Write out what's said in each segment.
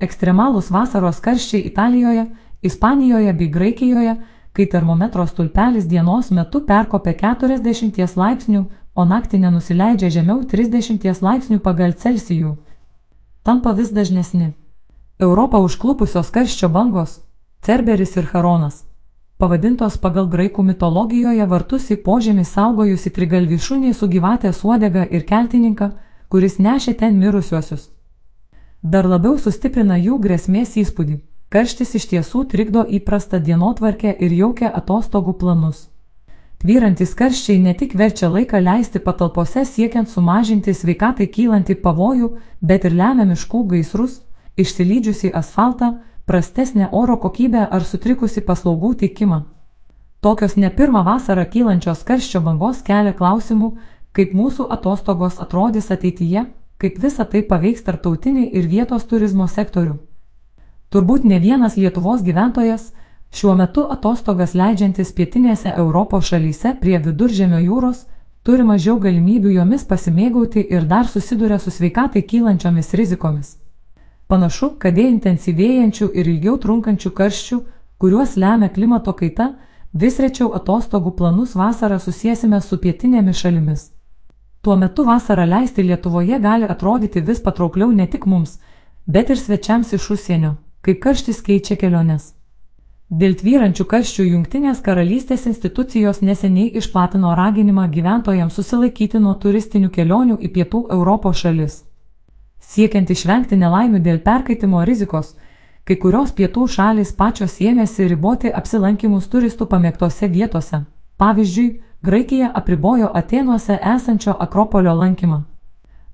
ekstremalūs vasaros karščiai Italijoje, Ispanijoje bei Graikijoje, kai termometro stulpelis dienos metu perkopia 40 laipsnių, o naktį nenusileidžia žemiau 30 laipsnių pagal Celsijų. Tampa vis dažnesni. Europą užklupusios karščio bangos - Cerberis ir Charonas. Pavadintos pagal graikų mitologijoje vartus į požemį saugojusi trigalvį šunį su gyvatės uodega ir keltininką, kuris nešė ten mirusiuosius. Dar labiau sustiprina jų grėsmės įspūdį. Karštis iš tiesų trikdo įprastą dienotvarkę ir jaukia atostogų planus. Tvyrantis karščiai ne tik verčia laiką leisti patalpose siekiant sumažinti sveikatai kylantį pavojų, bet ir lemia miškų gaisrus, išsilydžiusi asfaltą, prastesnę oro kokybę ar sutrikusi paslaugų teikimą. Tokios ne pirmą vasarą kylančios karščio bangos kelia klausimų, kaip mūsų atostogos atrodys ateityje, kaip visa tai paveiks tarptautinį ir vietos turizmo sektorių. Turbūt ne vienas Lietuvos gyventojas šiuo metu atostogas leidžiantis pietinėse Europos šalyse prie viduržėmio jūros turi mažiau galimybių jomis pasimėgauti ir dar susiduria su sveikatai kylančiomis rizikomis. Panašu, kad dėl intensyvėjančių ir ilgiau trunkančių karščių, kuriuos lemia klimato kaita, vis rečiau atostogų planus vasarą susijęsime su pietinėmis šalimis. Tuo metu vasarą leisti Lietuvoje gali atrodyti vis patraukliau ne tik mums, bet ir svečiams iš užsienio kai karštis keičia keliones. Dėl tvyrančių karščių Junktinės karalystės institucijos neseniai išplatino raginimą gyventojams susilaikyti nuo turistinių kelionių į pietų Europos šalis. Siekiant išvengti nelaimių dėl perkaitimo rizikos, kai kurios pietų šalis pačios ėmėsi riboti apsilankimus turistų pamėgtose vietose. Pavyzdžiui, Graikija apribojo Atenuose esančio Akropolio lankymą.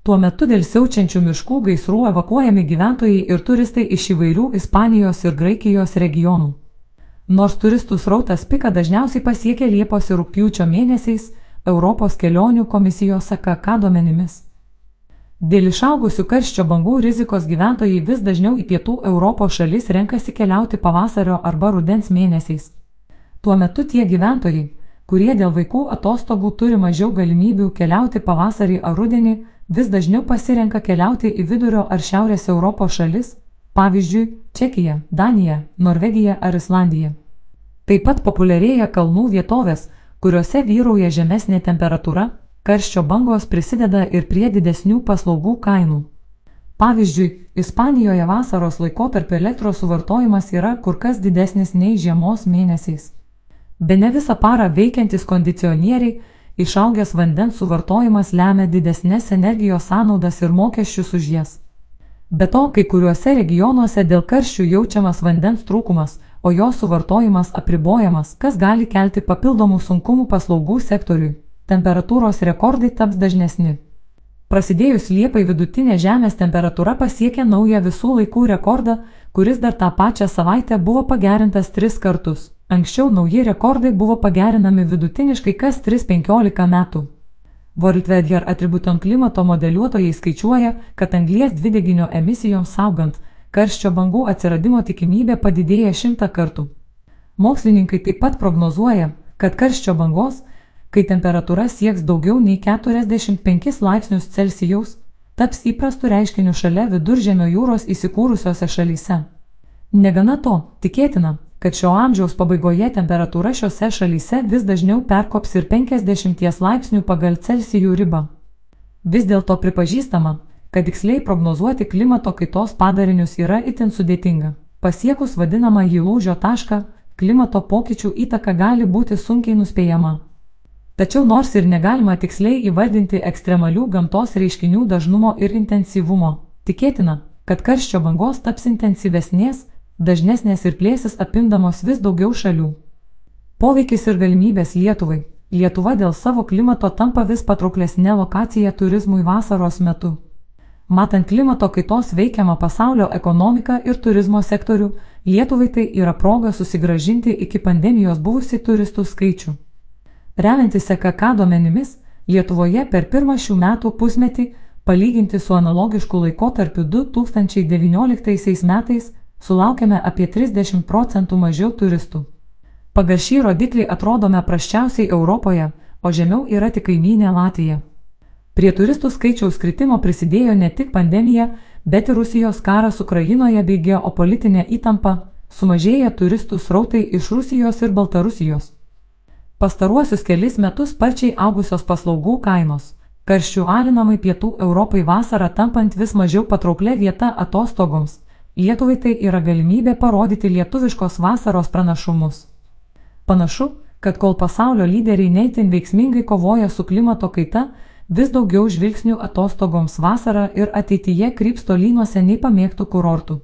Tuo metu dėl siaučiančių miškų gaisrų evakuojami gyventojai ir turistai iš įvairių Ispanijos ir Graikijos regionų. Nors turistų srautas pika dažniausiai pasiekia Liepos ir Rūpiučio mėnesiais, Europos kelionių komisijos AKK duomenimis. Dėl išaugusių karščio bangų rizikos gyventojai vis dažniau į pietų Europos šalis renkasi keliauti pavasario arba rudens mėnesiais. Tuo metu tie gyventojai, kurie dėl vaikų atostogų turi mažiau galimybių keliauti pavasarį ar rudenį, vis dažniau pasirenka keliauti į vidurio ar šiaurės Europos šalis, pavyzdžiui, Čekija, Danija, Norvegija ar Islandija. Taip pat populiarėja kalnų vietovės, kuriuose vyrauja žemesnė temperatūra, karščio bangos prisideda ir prie didesnių paslaugų kainų. Pavyzdžiui, Ispanijoje vasaros laikotarpio elektros suvartojimas yra kur kas didesnis nei žiemos mėnesiais. Be ne visą parą veikiantis kondicionieriai Išaugęs vandens suvartojimas lemia didesnės energijos sąnaudas ir mokesčius už jas. Be to, kai kuriuose regionuose dėl karščių jaučiamas vandens trūkumas, o jo suvartojimas apribojamas, kas gali kelti papildomų sunkumų paslaugų sektoriui. Temperatūros rekordai taps dažnesni. Prasidėjus Liepai vidutinė žemės temperatūra pasiekė naują visų laikų rekordą, kuris dar tą pačią savaitę buvo pagerintas tris kartus. Anksčiau nauji rekordai buvo pagerinami vidutiniškai kas 3-15 metų. Worldweather atributon klimato modeliuotojai skaičiuoja, kad anglies dvideginio emisijoms saugant, karščio bangų atsiradimo tikimybė padidėja šimtą kartų. Mokslininkai taip pat prognozuoja, kad karščio bangos, kai temperatūra sieks daugiau nei 45 laipsnius Celsijaus, taps įprastu reiškiniu šalia viduržėmio jūros įsikūrusiose šalyse. Negana to, tikėtina, kad šio amžiaus pabaigoje temperatūra šiuose šalyse vis dažniau perkops ir 50 laipsnių pagal Celsijų ribą. Vis dėlto pripažįstama, kad tiksliai prognozuoti klimato kaitos padarinius yra itin sudėtinga. Pasiekus vadinamą jį lūžio tašką, klimato pokyčių įtaka gali būti sunkiai nuspėjama. Tačiau nors ir negalima tiksliai įvardinti ekstremalių gamtos reiškinių dažnumo ir intensyvumo, tikėtina, kad karščio bangos taps intensyvesnės, dažnesnės ir plėsis apimdamos vis daugiau šalių. Poveikis ir galimybės Lietuvai. Lietuva dėl savo klimato tampa vis patrauklesnė lokacija turizmui vasaros metu. Matant klimato kaitos veikiamą pasaulio ekonomiką ir turizmo sektorių, Lietuvai tai yra proga susigražinti iki pandemijos buvusi turistų skaičių. Remiantis EKK duomenimis, Lietuvoje per pirmą šių metų pusmetį, palyginti su analogišku laikotarpiu 2019 metais, sulaukėme apie 30 procentų mažiau turistų. Pagal šį rodiklį atrodome praščiausiai Europoje, o žemiau yra tik kaimynė Latvija. Prie turistų skaičiaus kritimo prisidėjo ne tik pandemija, bet ir Rusijos karas Ukrainoje bei geopolitinė įtampa sumažėja turistų srautai iš Rusijos ir Baltarusijos. Pastaruosius kelis metus sparčiai augusios paslaugų kainos, karščių alinamai pietų Europai vasarą tampant vis mažiau patrauklė vieta atostogoms, Lietuvai tai yra galimybė parodyti lietuviškos vasaros pranašumus. Panašu, kad kol pasaulio lyderiai neįtin veiksmingai kovoja su klimato kaita, vis daugiau žvilgsnių atostogoms vasarą ir ateityje kryps tolynuose nei pamėgtų kurortų.